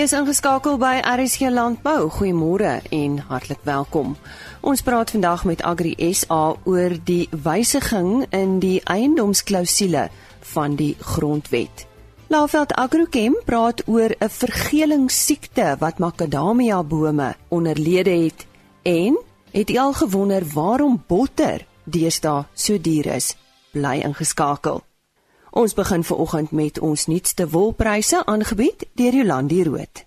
is ingeskakel by RSG Landbou. Goeiemôre en hartlik welkom. Ons praat vandag met Agri SA oor die wysiging in die eiendomsklousule van die grondwet. Laveld Agrochem praat oor 'n vergelingssiekte wat makadamia bome onderlede het en het jy al gewonder waarom botter deesdae so duur is? Bly ingeskakel. Ons begin veraloggend met ons nuutste wolpryse aangebied deur Jolandi Root.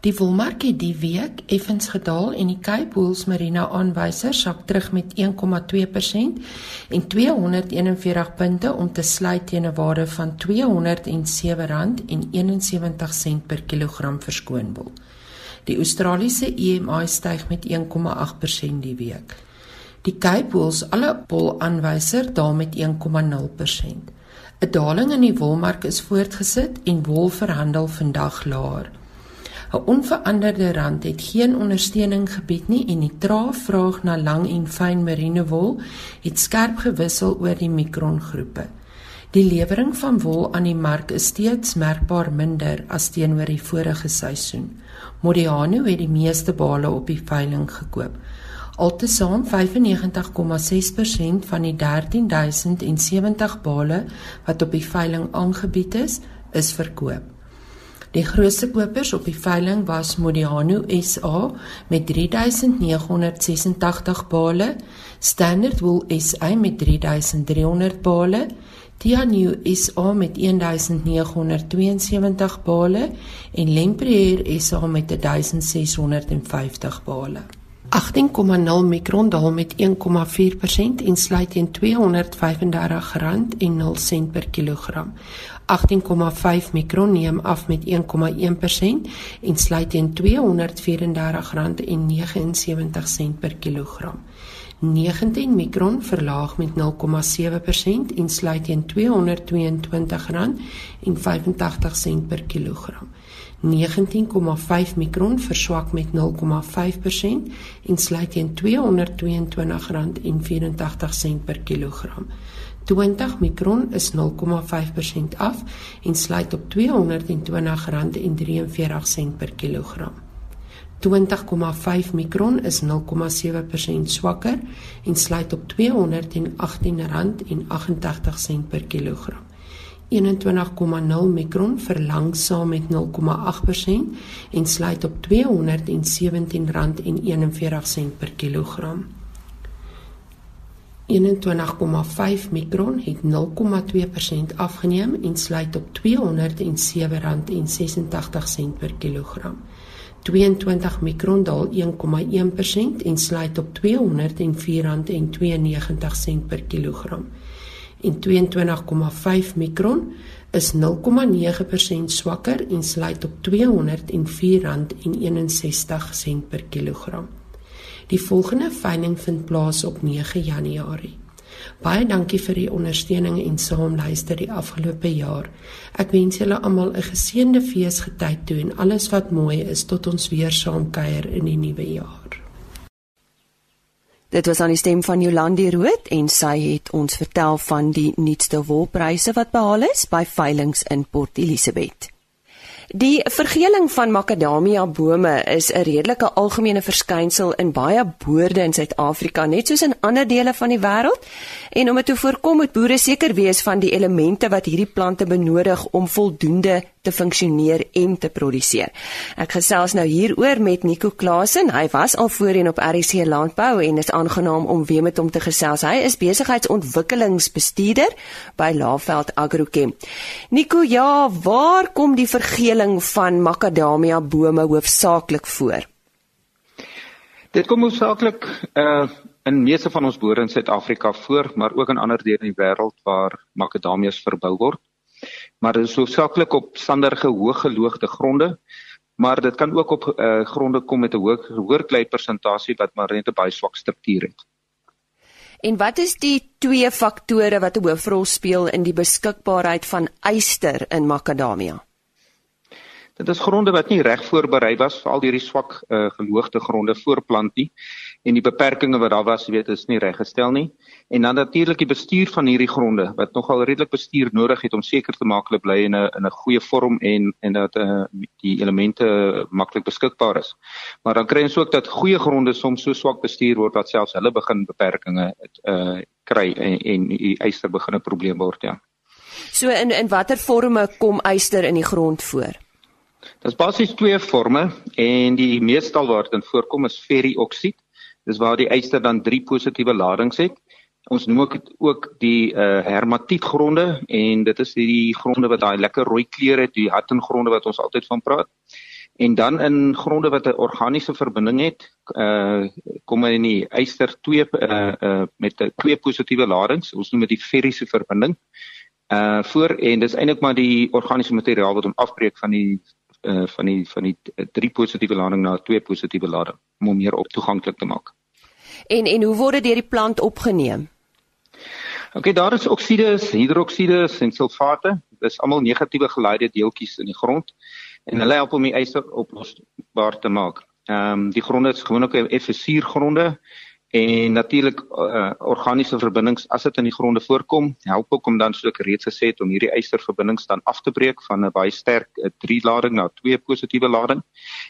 Die wolmark het die week effens gedaal en die Cape Wool Merino aanwyser sak terug met 1,2% en 241 punte om te sluit teen 'n waarde van R207.71 per kilogram verskoonwol. Die Australiese EMI styg met 1,8% die week. Die Cape Wool alle wol aanwyser daal met 1,0%. 'n Daling in die wolmark is voortgesit en wol verhandel vandag laer. 'n Onveranderde rand het geen ondersteuning gebied nie en die trae vraag na lang en fyn merino wol het skerp gewissel oor die mikrongroepe. Die lewering van wol aan die mark is steeds merkbaar minder as teenoor die vorige seisoen. Modiano het die meeste bale op die veiling gekoop. Altesaam 95,6% van die 13070 bale wat op die veiling aangebied is, is verkoop. Die grootste kopers op die veiling was Modiano SA met 3986 bale, Standard Wool SA met 3300 bale, Tianyu SA met 1972 bale en Lempriere SA met 1650 bale. 18,0 mikron daal met 1,4% en sluit teen R235,0 per kilogram. 18,5 mikron neem af met 1,1% en sluit teen R234,79 per kilogram. 19 mikron verlaag met 0,7% en sluit teen R222,85 per kilogram. 19,5 mikron verswak met 0,5% en sluit teen R222,84 per kilogram. 20 mikron is 0,5% af en sluit op R220,43 per kilogram. 20,5 mikron is 0,7% swakker en sluit op R218,88 per kilogram. 21,0 mikron verlangsaam met 0,8% en sluit op R217,41 per kilogram. 21,5 mikron het 0,2% afgeneem en sluit op R207,86 per kilogram. 22 mikron daal 1,1% en sluit op R204,92 per kilogram en 22,5 mikron is 0,9% swakker en sluit op R204,61 per kilogram. Die volgende veiling vind plaas op 9 Januarie. Baie dankie vir die ondersteuning en saamluister die afgelope jaar. Ek wens julle almal 'n geseënde feesgetyd toe en alles wat mooi is tot ons weer saam kuier in die nuwe jaar. Dit was aan die stem van Jolandi Rood en sy het ons vertel van die nuutste wolpryse wat behaal is by veilinge in Port Elizabeth. Die vergeling van makadamia bome is 'n redelike algemene verskynsel in baie boorde in Suid-Afrika, net soos in ander dele van die wêreld. En om dit te voorkom, moet boere seker wees van die elemente wat hierdie plante benodig om voldoende te funksioneer en te produseer. Ek gesels nou hieroor met Nico Klasen. Hy was al voorheen op RC Landbou en is aangenaam om weer met hom te gesels. Hy is besigheidsontwikkelingsbestuurder by Laveld Agrochem. Nico, ja, waar kom die vergeling van makadamia bome hoofsaaklik voor? Dit kom hoofsaaklik uh in meeste van ons boere in Suid-Afrika voor, maar ook in ander dele in die wêreld waar makadamias verbou word maar dit is hoofsaaklik op sanderige hoëgeloogde gronde maar dit kan ook op uh, gronde kom met 'n hoë hoër klei persentasie wat maar net 'n baie swak struktuur het. En wat is die twee faktore wat 'n hoofrol speel in die beskikbaarheid van yster in makadamia? Dit is gronde wat nie reg voorberei was vir al hierdie swak uh, geloogde gronde voorplant nie en die beperkings wat daar was, weet is nie reggestel nie. En dan natuurlik die bestuur van hierdie gronde wat nogal redelik bestuur nodig het om seker te maak hulle bly in 'n in 'n goeie vorm en en dat uh, die elemente maklik beskikbaar is. Maar dan kry ons ook dat goeie gronde soms so swak bestuur word dat selfs hulle begin beperkings uh kry en en die eister begin 'n probleem word, ja. So in in watter forme kom eister in die grond voor? Dit is basies twee forme en die meestal waar dit voorkom is ferrioksied Dis waar die eister dan drie positiewe ladings het. Ons noem ook ook die uh hermatietgronde en dit is die gronde wat daai lekker rooi kleur het, die hattengronde wat ons altyd van praat. En dan in gronde wat 'n organiese verbinding het, uh kom in die eister twee uh uh met twee positiewe ladings. Ons noem dit die ferriese verbinding. Uh voor en dis eintlik maar die organiese materiaal wat hom afbreek van die uh van die van die drie positiewe lading na twee positiewe lading om hom meer op toeganklik te maak. En en hoe word dit deur die plant opgeneem? OK, daar is oksides, hidroksides en sulfate. Dis almal negatiewe geleide deeltjies in die grond en hulle help om die yster oplosbaar te maak. Ehm um, die gronde is gewoonlik effe suurgronde en natuurlik uh, organiese verbindings as dit in die gronde voorkom help ook om dan soos ek reeds gesê het om hierdie ysterverbindings dan af te breek van 'n baie sterk 'n 3 lading na 2 positiewe lading.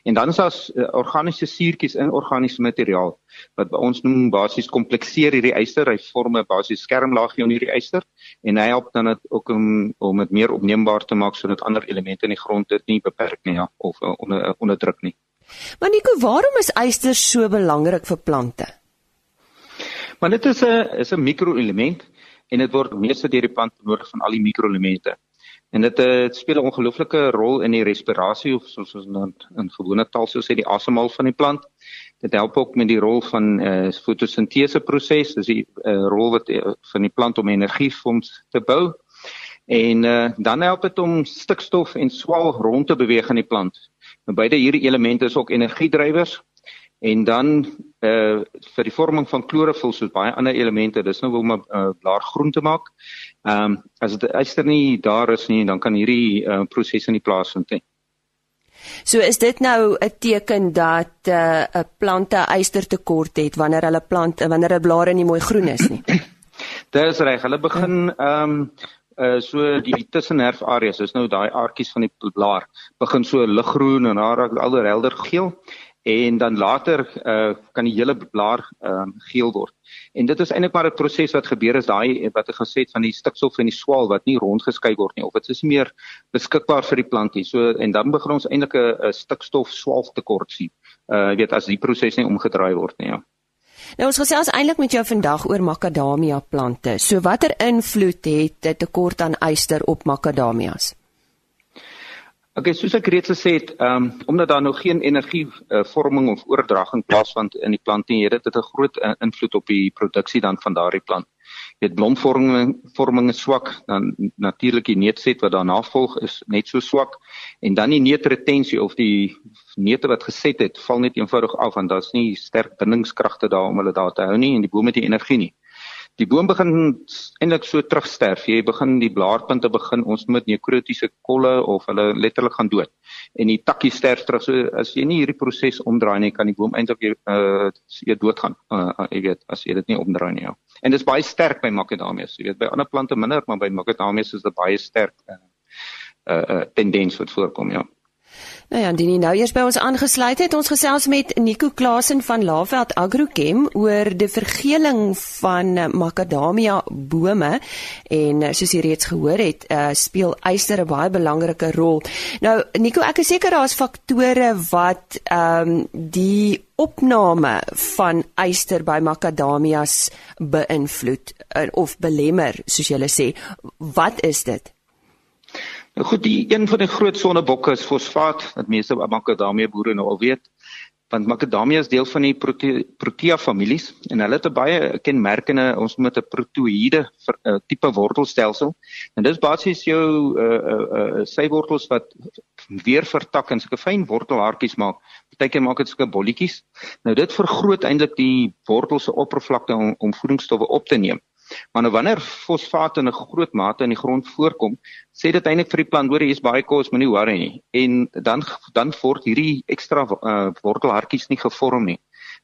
En dan is daar uh, organiese suurtjies in organiese materiaal wat ons noem basies komplekseer hierdie yster. Hy vorm 'n basiese skermlaagie om hierdie yster en hy help dan dit ook om om dit meer opneembaar te maak sodat ander elemente in die grond dit nie beperk nie ja, of uh, onder, onderdruk nie. Maar Nico, waarom is yster so belangrik vir plante? Maar dit is 'n is 'n mikroelement en dit word meeste deur die plant benodig van al die mikroelemente. En dit het eh, speel 'n ongelooflike rol in die respirasie of soos ons dan in gewone taal sou sê die asemhaal van die plant. Dit help ook met die rol van eh uh, fotosintese proses, dis die uh, rol wat uh, van die plant om energie vir ons te bou. En eh uh, dan help dit om stikstof en swaal rond te beweeg in die plant. Nou beide hierdie elemente is ook energiedrywers en dan uh vir die vorming van klorofil soos baie ander elemente dis nou om 'n uh, blaar groen te maak. Ehm um, as dit yster nie daar is nie dan kan hierdie uh, proses nie plaasvind nie. So is dit nou 'n teken dat 'n uh, plante ystertekort het wanneer hulle plant wanneer hulle blare nie mooi groen is nie. Dis reg. Hulle begin ehm um, uh so die tussennerf areas, dis nou daai aardkies van die blaar, begin so liggroen en raak alder helder geel en dan later uh, kan die hele blaar uh, geel word. En dit is eintlik maar 'n proses wat gebeur is daai wat ek gesê het van die stikstof en die swaal wat nie rondgeskei word nie of dit is meer beskikbaar vir die plant nie. So en dan begin ons eintlik 'n stikstof swaal tekort sien. Uh jy weet as die proses nie omgedraai word nie. Ja. Nou ons gesels eintlik met jou vandag oor makadamia plante. So watter invloed het 'n tekort aan yster op makadamias? Okay, soos ek reeds gesê het, ehm um, omdat daar nou geen energie uh, of oordraging plaasvind in die plant nie, het dit 'n groot uh, invloed op die produksie dan van daardie plant. Dit blomvorming vorming is swak, dan natuurlik die neetset wat daarna volg is net so swak en dan die neetretensie of die neete wat geset het, val net eenvoudig af want daar's nie sterk bindingskragte daar om hulle daar te hou nie en die bome het nie energie nie die boom begin eintlik so terugsterf. Jy begin die blaarpunte begin ons met nekrotiese kolle of hulle letterlik gaan dood. En die takkie sterf terug. So as jy nie hierdie proses omdraai nie, kan die boom eintlik weer uh jy doodgaan. Uh, uh jy weet, as jy dit nie omdraai nie. Ja. En dit is baie sterk by makadamias. Jy weet, by ander plante minder, maar by makadamias is dit baie sterk uh uh, uh tendens wat voorkom, ja. Nou ja, Dini, nou eers by ons aangesluit het ons gesels met Nico Klasen van Laveld Agrochem oor die vergeling van eh, makadamia bome en eh, soos jy reeds gehoor het, uh, speel yster 'n baie belangrike rol. Nou Nico, ek is seker daar's faktore wat ehm um, die opname van yster by makadamias beïnvloed of belemmer, soos jy sê. Wat is dit? Nou goed, die een van die groot sonnebokke is fosfaat, wat meeste makadamia boere nou al weet. Want makadamia is deel van die prote protea families en hulle het 'n baie kenmerkende ons noem dit 'n protoïde uh, tipe wortelstelsel. En dis basies jou uh uh, uh sy wortels wat weer vertak en sulke fyn wortelhaartjies maak. Partykeer maak dit sulke bolletjies. Nou dit vergroot eintlik die wortel se oppervlakte om, om voedingsstowwe op te neem. Maar nou wanneer fosfaat in 'n groot mate in die grond voorkom, sê dit eintlik vir die plant hoor hier is baie kos, moenie worry nie. En dan dan word hierdie ekstra uh, wortelhartjies nie gevorm nie.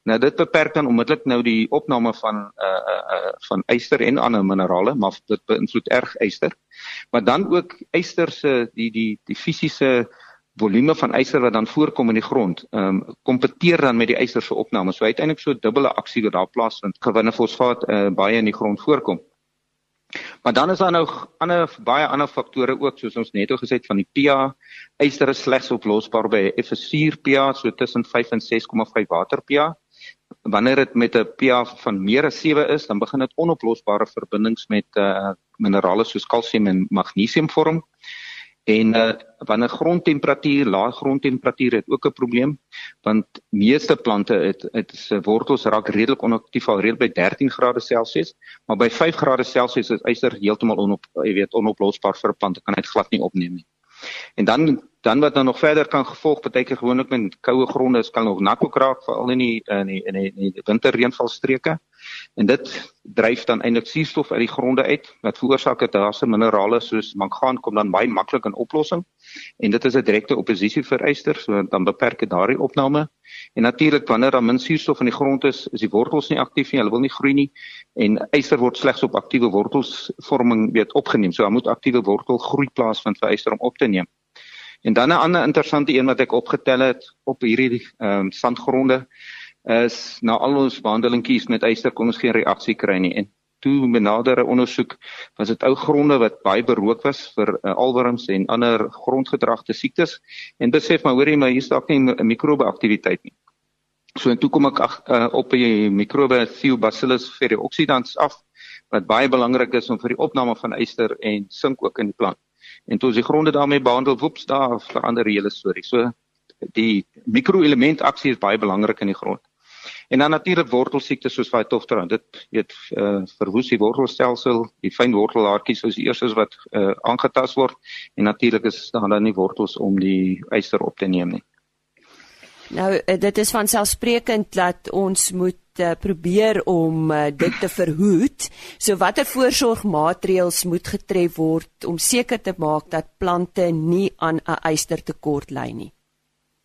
Nou dit beperk dan onmiddellik nou die opname van uh uh, uh van yster en ander minerale, maar dit beïnvloed erg yster. Maar dan ook yster se die die die fisiese volume van yster wat dan voorkom in die grond, ehm um, kompeteer dan met die yster se opname. So uiteindelik so 'n dubbele aksie wat daar plaasvind. Gewinne fosfaat uh, baie in die grond voorkom. Maar dan is daar nou ander baie ander faktore ook soos ons net gesê het van die pH. Yster is slegs oplosbaar by F4 pH so tussen 5 en 6,5 water pH. Wanneer dit met 'n pH van meer as 7 is, dan begin dit onoplosbare verbindings met uh, minerale soos kalsium en magnesium vorm. En uh, wanneer grondtemperatuur, lae grondtemperatuur het ook 'n probleem want meeste plante het het se wortels raak redelik onaktief al reeds by 13 grade Celsius, maar by 5 grade Celsius is yster heeltemal onop jy weet onoplosbaar vir 'n plant, kan dit glad nie opneem nie. En dan dan wat dan nog verder kan gevolg partykeer gewoonlik met koue gronde is kan nog nat ook raak veral in die in die in die, die winterreënvalstreke. En dit dryf dan eintlik suurstof uit die gronde uit wat veroorsaak dat daar se minerale soos mangaan kom dan baie maklik in oplossing. En dit is 'n direkte oppositie vir yster, so dan beperk dit daardie opname. En natuurlik wanneer daar min suurstof in die grond is, is die wortels nie aktief nie, hulle wil nie groei nie en yster word slegs op aktiewe wortelsvorming weet opgeneem. So daar moet aktiewe wortelgroei plaasvind vir yster om op te neem. En dan 'n ander interessante een wat ek opgetel het op hierdie ehm um, sandgronde is na al ons behandelingkies met yster kon ons geen reaksie kry nie en toe benadere ondersoek was dit ou gronde wat baie berook was vir uh, alworms en ander grondgedragte siektes en besef maar hoorie maar hier staak nie 'n mikrobe aktiwiteit nie. So en toe kom ek ag, uh, op die mikrobe Theobacillus ferrooxidans af wat baie belangrik is om vir die opname van yster en sink ook in die plant. En toe as die gronde daarmee behandel, woeps, daar verander die hele storie. So die mikroelement aksie is baie belangrik in die grond. En dan natuurlik wortelsiektes soos Phytophthora. Dit weet uh, verwoes die wortelstelsel, die fyn wortelhaartjies is die eerstes wat uh, aangetast word en natuurlik is daar dan nie wortels om die yster op te neem nie. Nou eh, dit is van selfsprekend dat ons moet uh, probeer om uh, dit te verhoed. So watter voorsorgmaatreëls moet getref word om seker te maak dat plante nie aan 'n ystertekort ly nie?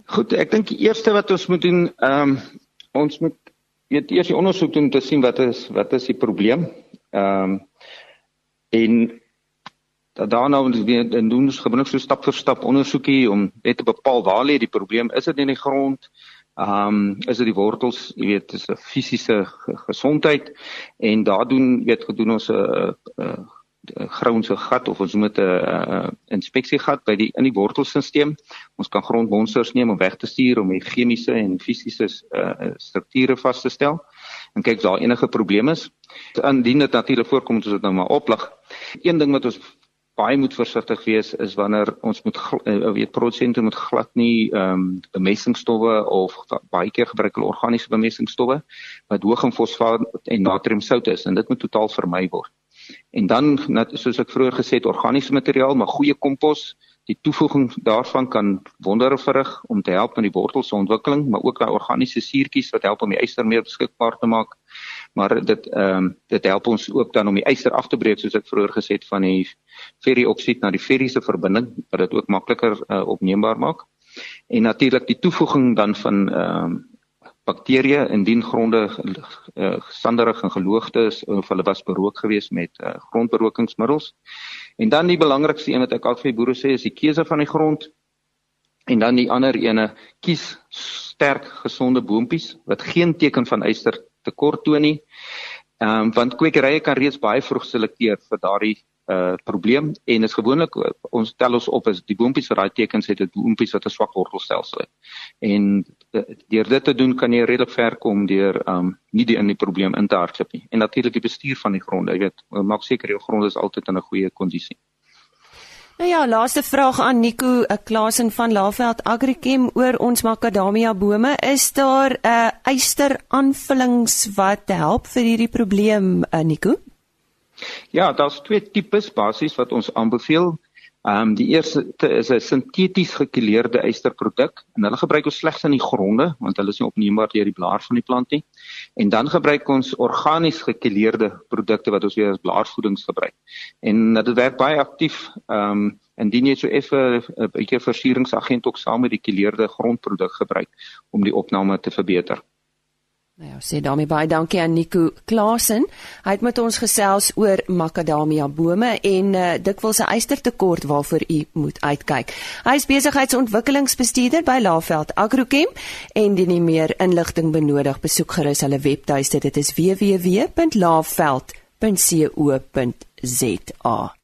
Goed, ek dink die eerste wat ons moet doen, ehm um, ons moet weet eers die ondersoek doen om te sien wat is wat is die probleem. Ehm um, en daarna moet ons doen ons gewoonlik so stap vir stap ondersoekie om net te bepaal waar lê die probleem. Is dit in die grond? Ehm um, is dit die wortels, jy weet, dis 'n fisiese gesondheid en daar doen weet gedoen ons 'n grondse gat of ons dit 'n uh, inspeksiegat by die in die wortelstelsel. Ons kan grondmonsters neem om weg te stuur om die chemiese en fisiese uh, strukture vas te stel en kyk of daar enige probleme is. Indien dit natuurlik voorkom, moet ons dit nou maar oplig. Een ding wat ons baie moet versigtig wees is wanneer ons moet uh, weet produsente moet glad nie ehm um, bemestingsstowwe of baie keer gebruik hulle organiese bemestingsstowwe wat hoog in fosfaat en natriumsout is en dit moet totaal vermy word. En dan net soos ek vroeër gesê het organiese materiaal maar goeie kompos die toevoeging daarvan kan wondere verrig om te help met die wortels se ontwikkeling maar ook daai organiese suurtjies wat help om die yster meer beskikbaar te maak maar dit ehm um, dit help ons ook dan om die yster af te breek soos ek vroeër gesê het van die ferrioksied na die ferriese verbinding wat dit ook makliker uh, opneembaar maak. En natuurlik die toevoeging dan van ehm um, bakterieë indien gronde uh, sanderig en geloogde is of hulle was berook geweest met uh, grondberokingsmiddels. En dan die belangrikste een wat ek altyd vir boere sê is die keuse van die grond. En dan die ander ene, kies sterk gesonde boontjies wat geen teken van yster tekort toon nie. Ehm um, want kwekerye kan reeds baie vroeg selekteer vir daardie uh probleem en is gewoonlik ons tel ons op is die boontjies wat daai tekens het, dit boontjies wat 'n swak wortelstelsel het. En uh, deur dit te doen kan jy redelik ver kom deur um nie die in die probleem in te hardloop nie. En natuurlik die bestuur van die gronde, jy weet, maak seker jou grond is altyd in 'n goeie kondisie. Nou ja, laaste vraag aan Nico, 'n uh, klasing van Laveld Agrichem oor ons makadamia bome. Is daar 'n uh, yster aanvullings wat help vir hierdie probleem, uh, Nico? Ja, daar's twee tipes basies wat ons aanbeveel. Ehm um, die eerste is 'n sinteties gekuleerde ysterproduk en hulle gebruik ons slegs in die gronde want hulle is nie opneembaar deur die blaar van die plant nie. En dan gebruik ons organies gekuleerde produkte wat ons weer as blaarvoedings gebruik. En dit werk baie aktief ehm um, indien jy so effe 'n bietjie versieringsagent ook saam met die gekuleerde grondproduk gebruik om die opname te verbeter. Nou ja, sê daarmee baie dankie aan Nico Klasen. Hy het met ons gesels oor makadamia bome en uh, dikwels 'n eystertekort waarvoor u moet uitkyk. Hy is besigheidsontwikkelingsbestuurder by Laveld Agrochem en indien jy meer inligting benodig, besoek gerus hulle webtuiste. Dit is www.laveld.co.za.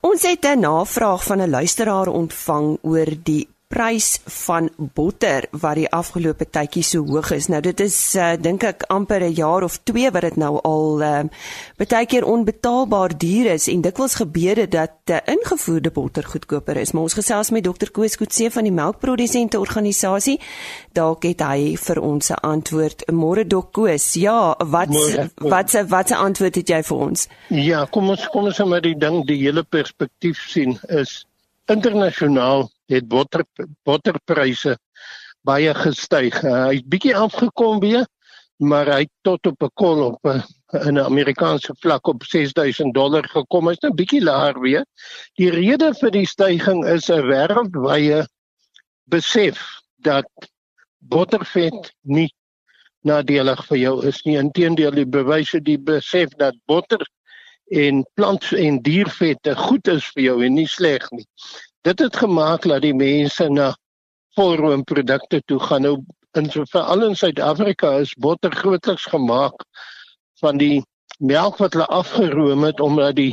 Ons het 'n navraag van 'n luisteraar ontvang oor die prys van botter wat die afgelope tydjie so hoog is. Nou dit is uh, dink ek amper 'n jaar of 2 wat dit nou al uh, baie keer onbetaalbaar duur is en dikwels gebeur dit dat uh, ingevoerde botter goedkoper is. Maar ons gesels met Dr. Koos Kutse van die melkprodusente organisasie. Dalk het hy vir ons 'n antwoord. Môre Dok Koos. Ja, wat wat se wat se antwoord het jy vir ons? Ja, kom ons kom ons maar die ding die hele perspektief sien is internasionaal het botter botterpryse baie gestyg. Uh, hy het bietjie afgekom weer, maar hy het tot op 'n kol op in 'n Amerikaanse vlak op 6000 dollar gekom. Hy's nou bietjie laer weer. Die rede vir die stygings is 'n wêreldwye besef dat bottervet nie nadelig vir jou is nie. Inteendeel, die bewyse die besef dat botter en plant en diervette goed is vir jou en nie sleg nie dit het gemaak dat die mense na volroomprodukte toe gaan. Nou in veral in Suid-Afrika is botter grootliks gemaak van die melk wat hulle afgeroom het omdat die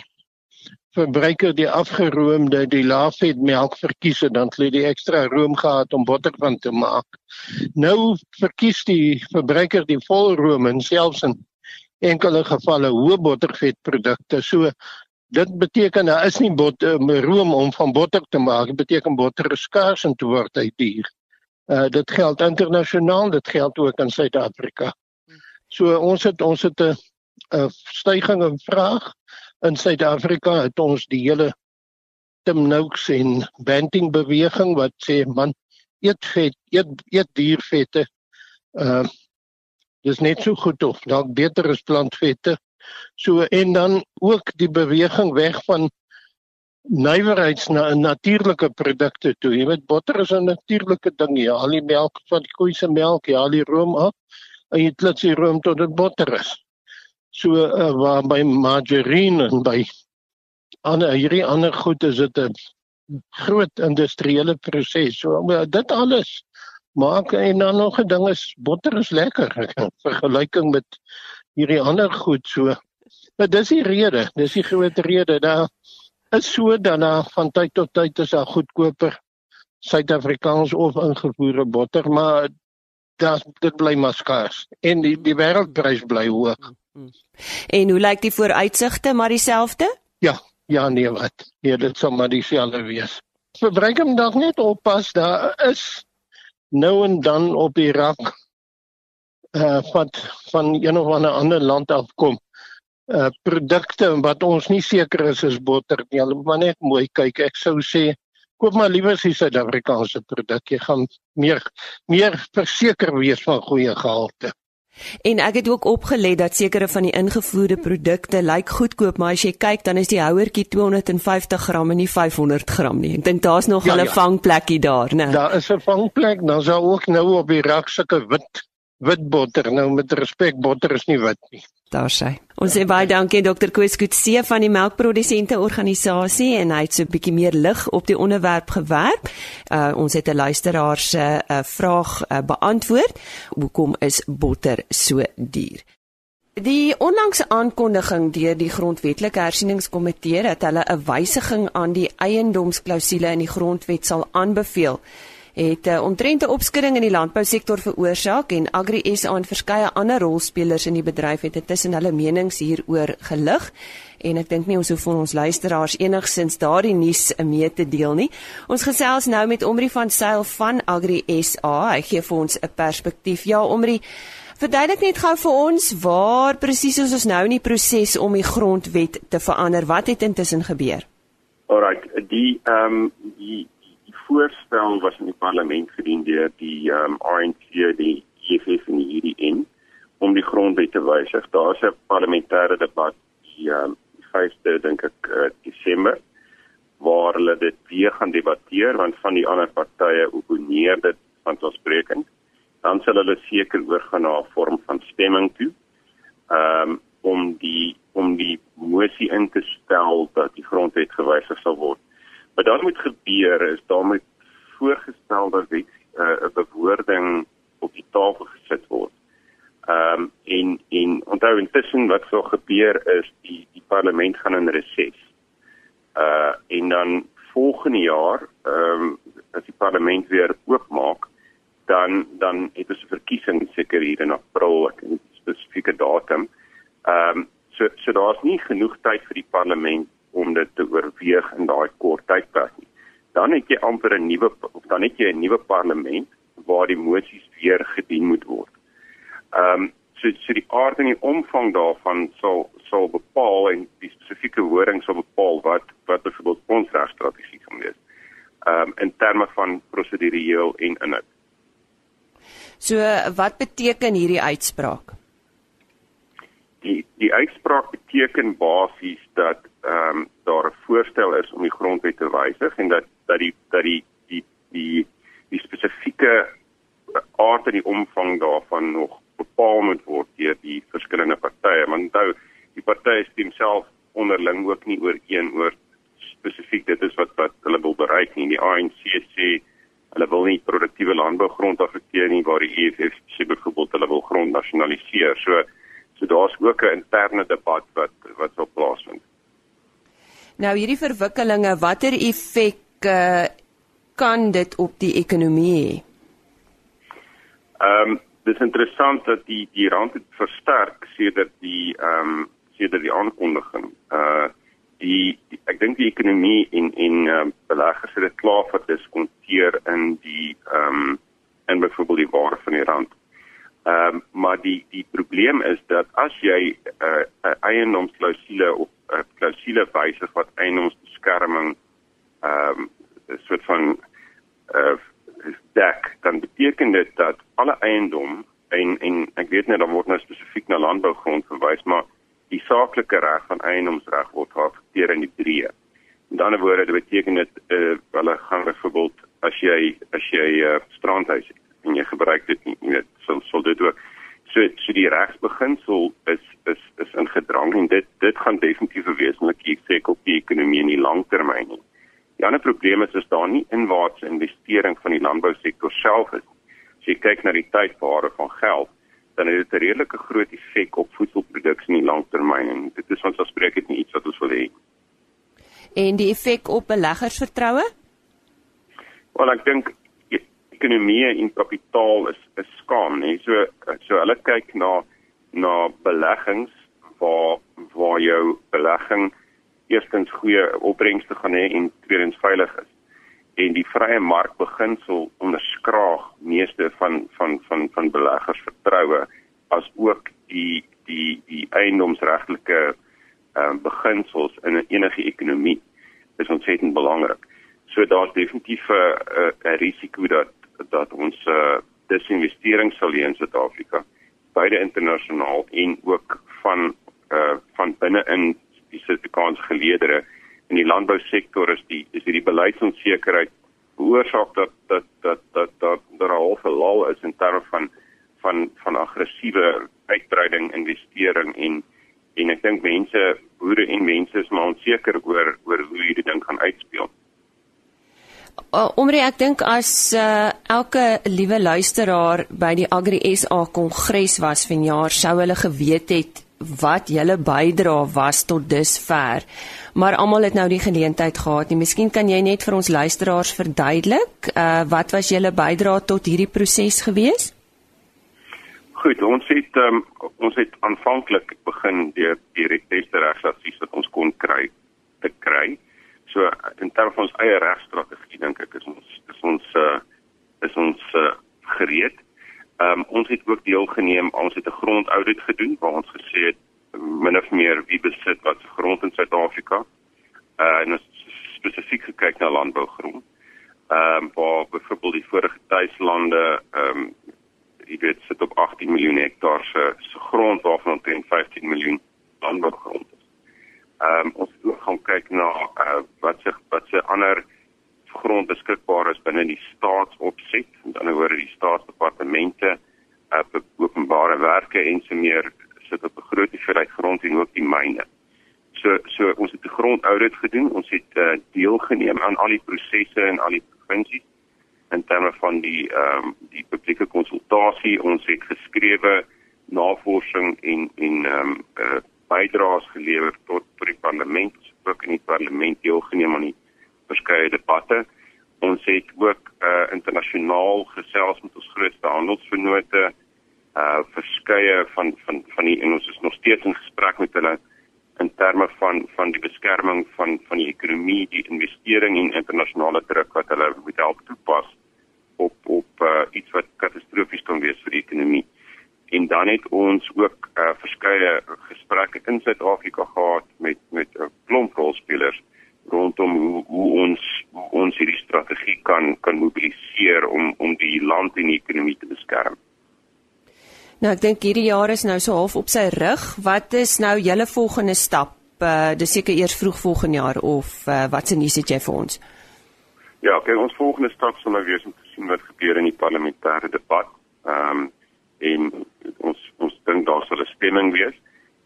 verbruiker die afgeroomde die laafvet melk verkies het dan hulle die ekstra room gehad om botter van te maak. Nou verkies die verbruiker die volroom en selfs in enkele gevalle hoë bottervet produkte. So Dit beteken daar is nie bot um, room om van botter te maak. Dit beteken botter is skaars en te word uit dier. Uh dit geld internasionaal, dit geld ook in Suid-Afrika. So ons het ons het 'n 'n stygings in vraag in Suid-Afrika het ons die hele Tim Noakes en banting beweging wat sê man eet vet, eet eet diervette. Uh dis net so goed of dalk beter as plantvette. So en dan ook die beweging weg van nywerheids na natuurlike produkte toe. Jy weet botter is 'n natuurlike ding. Jy haal die melk van die koei se melk, jy haal die room af en jy klits die room tot dit botter is. So uh, waar by margarine en by ander hierdie ander goed is dit 'n groot industriële proses. So dit alles maak en dan nog 'n ding is botter is lekker in vergelyking met hierdie ander goed so. Maar dis die rede, dis die groot rede daar is so dan na van tyd tot tyd is daar goedkoper Suid-Afrikaans of ingevoerde botter, maar dat dit bly maar skaars en die die wêreldprys bly hoog. En hoe lyk die vooruitsigte maar dieselfde? Ja, ja nee wat. Nee, dit sal maar dieselfde wees. Verbruik hom dalk net oppas, daar is nou en dan op die rak uh wat van een of ander ander land afkom uh produkte wat ons nie seker is is botter nie. Hulle moet maar net mooi kyk. Ek sou sê koop maar liewer die Suid-Afrikaanse produk. Jy gaan meer meer verseker wees van goeie gehalte. En ek het ook opgelet dat sekere van die ingevoerde produkte lyk goedkoop, maar as jy kyk dan is die houertjie 250 gram en nie 500 gram nie. Ek dink daar's nog 'n ja, ja. vangplekkie daar, né? Daar is 'n vangplek, dan sou ook nou op die rak sulke wit wit botter. Nou met respek, botter is nie wit nie. Daar sê. Ons sê baie dankie Dr. Koos Kutse van die melkprodusente organisasie en hy het so 'n bietjie meer lig op die onderwerp gewerp. Uh ons het 'n luisteraar se uh, vraag uh, beantwoord. Hoekom is botter so duur? Die onlangse aankondiging deur die grondwetlike hersieningskomitee dat hulle 'n wysiging aan die eiendomsklausule in die grondwet sal aanbeveel het uh, omtrent 'n opskudding in die landbousektor veroorsaak en Agri SA en verskeie ander rolspelers in die bedryf het intussen hulle menings hieroor gelig en ek dink nie ons hoef ons luisteraars enigsins daardie nuus mee te deel nie. Ons gesels nou met Omri van Sail van Agri SA. Hy gee vir ons 'n perspektief. Ja, Omri, verduidelik net gou vir ons waar presies is ons nou in die proses om die grondwet te verander? Wat het intussen gebeur? Alrite, die ehm um, die voorstel was in die parlement gedien deur die um, ehm, ANC, die EFF en die UDN om die grondwet te wysig. Daar's 'n parlementêre debat die um, 5de dink ek uh, Desember waar hulle dit weer gaan debatteer want van die ander partye opponeer dit vanselfsprekend dan sal hulle seker oorgaan na 'n vorm van stemming toe. Ehm um, om die om die moesie in te stel dat die grondwet gewysig sal word. Wat dan moet gebeur is daarmee voorgestelde wet eh, 'n uh, bewoording op die tafel gesit word. Ehm um, en en onthou intussen wat sou gebeur is die die parlement gaan in reses. Uh en dan volgende jaar ehm um, as die parlement weer oopmaak dan dan het ons 'n verkiesing seker hier in April, ek 'n spesifieke datum. Ehm um, so so daar's nie genoeg tyd vir die parlement om dit te oorweeg in daai kort tydperk nie. Dan het jy amper 'n nuwe dan het jy 'n nuwe parlement waar die mosies weer gedien moet word. Ehm um, so so die aard en die omvang daarvan sal sal bepaal en die spesifieke wording sal bepaal wat wat byvoorbeeld ons regstrategie gaan wees. Ehm um, in terme van prosedureel en inhoud. So wat beteken hierdie uitspraak? Die die uitspraak beteken basies dat ehm um, daar 'n voorstel is om die grondwet te wysig en dat dat die dat die die die die spesifieke aard en die omvang daarvan nog bepaal moet word deur die verskillende partye. Want onthou, die partye stem self onderling ook nie ooreen oor spesifiek dit is wat wat hulle wil bereik nie. Die ANC sê hulle wil nie produktiewe landbougrond afekteer nie waar die EFF sê byvoorbeeld hulle wil grond nasionaliseer. So so daar's ook 'n interne debat wat wat sou plaasvind. Nou hierdie verwikkelinge, watter effek uh, kan dit op die ekonomie hê? Ehm um, dis interessant dat die die rand het versterk sedert die ehm um, sedert die aankondiging. Uh die, die ek dink die ekonomie en en uh, beleggers het dit klaar verdiskonteer in die ehm um, en byvoorbeeld die waarde van die rand. Ehm um, maar die die probleem is dat as jy 'n uh, eiendomsklausule of 'n klausule wysig wat eiendomsbeskerming ehm um, 'n soort van uh dek, dan beteken dit dat alle eiendom en en ek weet net dan word nou spesifiek na landbougrond verwys, maar die saaklike reg van eiendomsreg word geaccepteer in die breë. In ander woorde, dit beteken dit uh hulle gaan byvoorbeeld as jy as jy 'n uh, strandhuis het en jy gebruik dit nie, weet, sal sal dit ook so so die regsbeginsel is is is in gedrang en dit dit gaan definitief 'n wesenlike effek op die ekonomie in die langtermyn hê. Die ander probleem is is daar nie inwaartse investering van die landbousektor self is. As jy kyk na die tydbare van geld, dan het dit 'n redelike groot effek op voedselproduksie in die langtermyn en dit is ons afspreek dit nie iets wat ons wil hê. En die effek op beleggersvertroue? Wel ek dink ekonomie en kapitaal is is skaam, nee. So so hulle kyk na na beleggings waar waar jou belegging eerstens goeie opbrengste gaan hê en tweedens veilig is. En die vrye markbeginsel onderskraag meeste van van van van beleggers vertroue as ook die die die eiendomsregtelike ehm uh, beginsels in enige ekonomie is ontsettend belangrik. So daar's definitief 'n 'n risiko dat dat ons uh, disinvestering sal hê in Suid-Afrika beide internasionaal en ook van uh van binne in die Suid-Afrikaanse geleedere in die landbousektor is die is hierdie beleidsonsekerheid veroorsaak dat dat dat dat dat daar al verlaal is in terme van van van aggressiewe uitbreiding investering en en ek dink mense boere en mense is maar onseker oor oor hoe hierdie ding gaan uitspeel. Uh, Omre ek dink as uh, elke liewe luisteraar by die Agri SA kongres was vanjaar sou hulle geweet het wat julle bydra was tot dusver. Maar almal het nou die geleentheid gehad. Nie. Miskien kan jy net vir ons luisteraars verduidelik, uh wat was julle bydra tot hierdie proses gewees? Goed, ons het um, ons het aanvanklik begin deur die beste regsadvies wat ons kon kry te kry. So in terme van ons eie regstrategie dink ek is ons is ons uh is ons uh, gereed. Ehm um, ons het ook deelgeneem, ons het 'n grondaudit gedoen waar ons gesê het min of meer wie besit wat se grond in Suid-Afrika. Uh en ons spesifiek gekyk na landbougrond. Ehm um, waar byvoorbeeld die vorige tuislande ehm um, jy weet sit op 18 miljoen hektaar se se grond waarvan omtrent 15 miljoen landbougrond is. Ehm um, ons gaan kyk na uh, wat se wat se ander grond beskikbaar is binne die staatsopset, met ander woorde die staatsdepartemente, uh, openbare werke en so meer sit op 'n groot hoeveelheid grond en ook die myne. So so ons het 'n grondaudit gedoen. Ons het uh, deelgeneem aan al die prosesse in al die provinsies in terme van die ehm um, die publieke konsultasie. Ons het geskrewe navorsing en en ehm um, uh, bydraes gelewer tot tot die parlement, ook in die parlement deelgeneem aan die verskeie debatte. Ons het ook uh, internasionaal gesels met ons grootste handelsvennote uh verskeie van van van die en ons is nog steeds in gesprek met hulle in terme van van die beskerming van van die ekonomie, die investering en internasionale druk wat hulle moet help toepas op op uh, iets wat katastrofies kan wees vir die ekonomie. En dan het ons ook uh, verskeie gesprekke in Suid-Afrika gehad met met 'n klomp rolspelers rondom hoe, hoe ons hoe ons hierdie strategie kan kan mobiliseer om om die land en die ekonomie te beskerm. Nou ek dink hierdie jaar is nou so half op sy rug. Wat is nou julle volgende stap? Uh dis seker eers vroeg volgende jaar of uh, wat se nuus het jy vir ons? Ja, kyk ons volgende stap sal nou wees om te sien wat gebeur in die parlementêre debat. Ehm um, en ons ons dink daar sal 'n stemming wees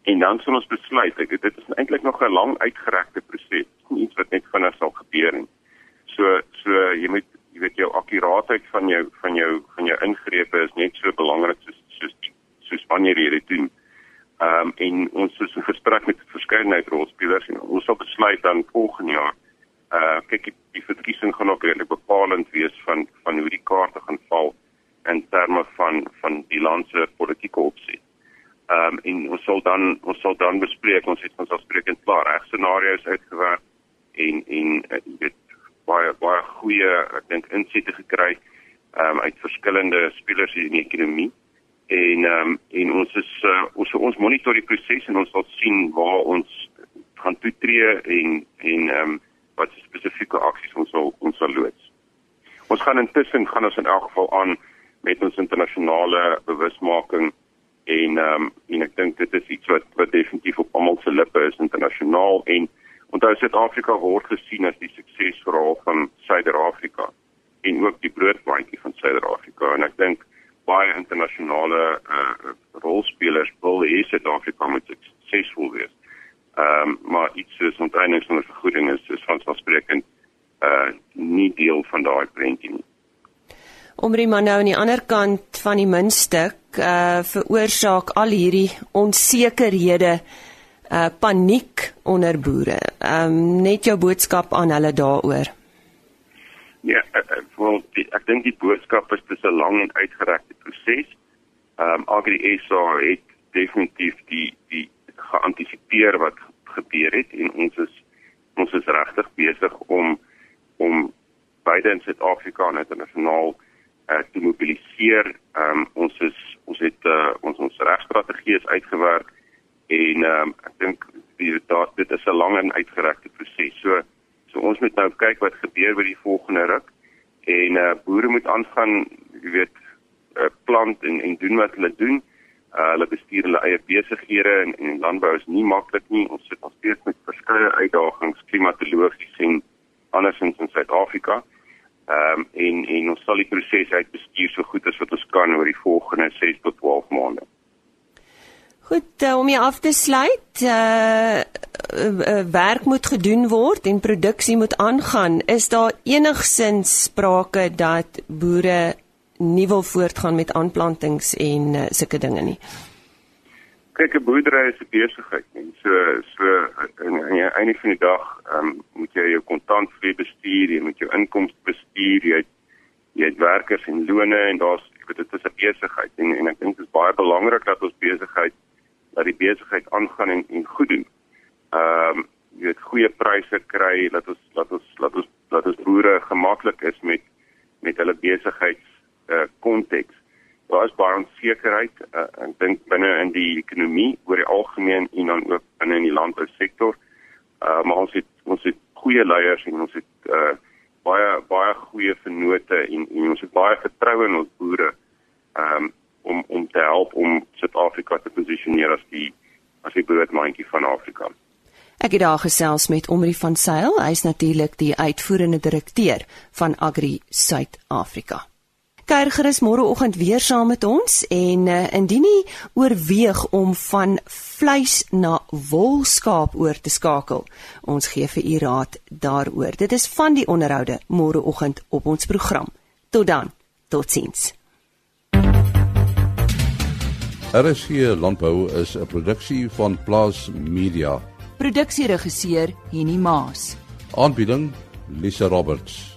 en dan sal ons besluit. Ek dit is eintlik nog 'n lang uitgerekte proses. Iets wat net vinnig sal gebeur nie. So so jy moet jy weet jou akkuraatheid van jou van jou van jou ingrepe is net so belangrik soos soos soos wanneer jy dit doen. Ehm um, en ons is in gesprek met verskeidenheid rolspelers en ons sal besluit dan volgende jaar uh kyk die verkiesing gaan ook redelik bepalend wees van van hoe die kaarte gaan val in terme van van die land se politieke opset. Ehm um, en ons sal dan ons sal dan bespreek ons het ons afsprekend klaar reg scenario's uitgewerk en en uh, weet baie baie goeie ek dink insigte gekry ehm um, uit verskillende spelers in die ekonomie en ehm um, en ons is uh, ons ons monitor die proses en ons sal sien waar ons gaan toetree en en ehm um, wat spesifieke aksies ons sal ons sal loods. Ons gaan intussen gaan ons in elk geval aan met ons internasionale bewusmaking en ehm um, en ek dink dit is iets wat wat definitief op almal se lippe is internasionaal en onthou Suid-Afrika word gesien as die suksesverhaal van Suider-Afrika en ook die broodbandjie van Suider-Afrika en ek dink baie internasionale uh, rolspelers wil hê Suid-Afrika moet suksesvol wees. Ehm um, maar iets soos onteiening van vergoeding is is vanselfsprekend uh nie deel van daai prentjie nie. Omrie maar nou aan die ander kant van die muntstuk uh veroorsaak al hierdie onsekerhede uh paniek onder boere. Ehm um, net jou boodskap aan hulle daaroor. Ja, ek wil ek dink die boodskap is dis 'n lang en uitgerekte proses. Ehm um, Agri SA het definitief die die geantisipeer wat gebeur het en ons is ons is regtig besig om om beide in Suid-Afrika en internasionaal uh, te mobiliseer. Ehm um, ons is ons het uh, ons ons regstrategie is uitgewerk en um, ek dink dit is 'n lang en uitgerekte proses. So So ons moet nou kyk wat gebeur by die volgende ruk en uh boere moet aangaan, jy weet, uh, plant en en doen wat hulle doen. Uh hulle bestuur hulle eie besighede en en landbou is nie maklik nie. Ons sit nog steeds met verskeie uitdagings klimatologies en andersins in Suid-Afrika. Ehm um, en en ons sal die proses uitbestuur so goed as wat ons kan oor die volgende 6 tot 12 maande. Goed, uh, om jy af te sluit, uh, uh werk moet gedoen word en produksie moet aangaan. Is daar enigsins sprake dat boere nie wil voortgaan met aanplantings en uh, sulke dinge nie? Kyk, 'n boerdery is 'n besigheid en so so aan die einde van die dag, um, moet jy jou kontantvloei bestuur, jy moet jou inkomste bestuur, jy het, jy het werkers en lone en daar's ek weet dit is 'n besigheid en en ek dink dit is baie belangrik dat ons besigheid dat die besigheid aangaan en, en goed doen. Ehm um, jy weet goeie pryse kry, laat ons laat ons laat ons laat ons boere gemaklik is met met hulle besigheids uh konteks. Daar is baie onsekerheid, uh, ek dink binne in die ekonomie oor die algemeen en dan ook binne in die landbousektor. Uh maar ons het ons het goeie leiers en ons het uh baie baie goeie vennote en, en ons het baie vertroue in ons boere. Um, om om te help om Suid-Afrika te posisioneer as die as die broodmandjie van Afrika. Ek het daar gesels met Omri van Sail, hy is natuurlik die uitvoerende direkteur van Agri Suid-Afrika. Kuier gerus môreoggend weer saam met ons en uh, indien jy oorweeg om van vleis na wolskaap oor te skakel, ons gee vir u raad daaroor. Dit is van die onderhoude môreoggend op ons program. Tot dan. Totsiens. RSG Landbou is 'n produksie van Plaas Media. Produksieregisseur Henny Maas. Aanbieding Lisa Roberts.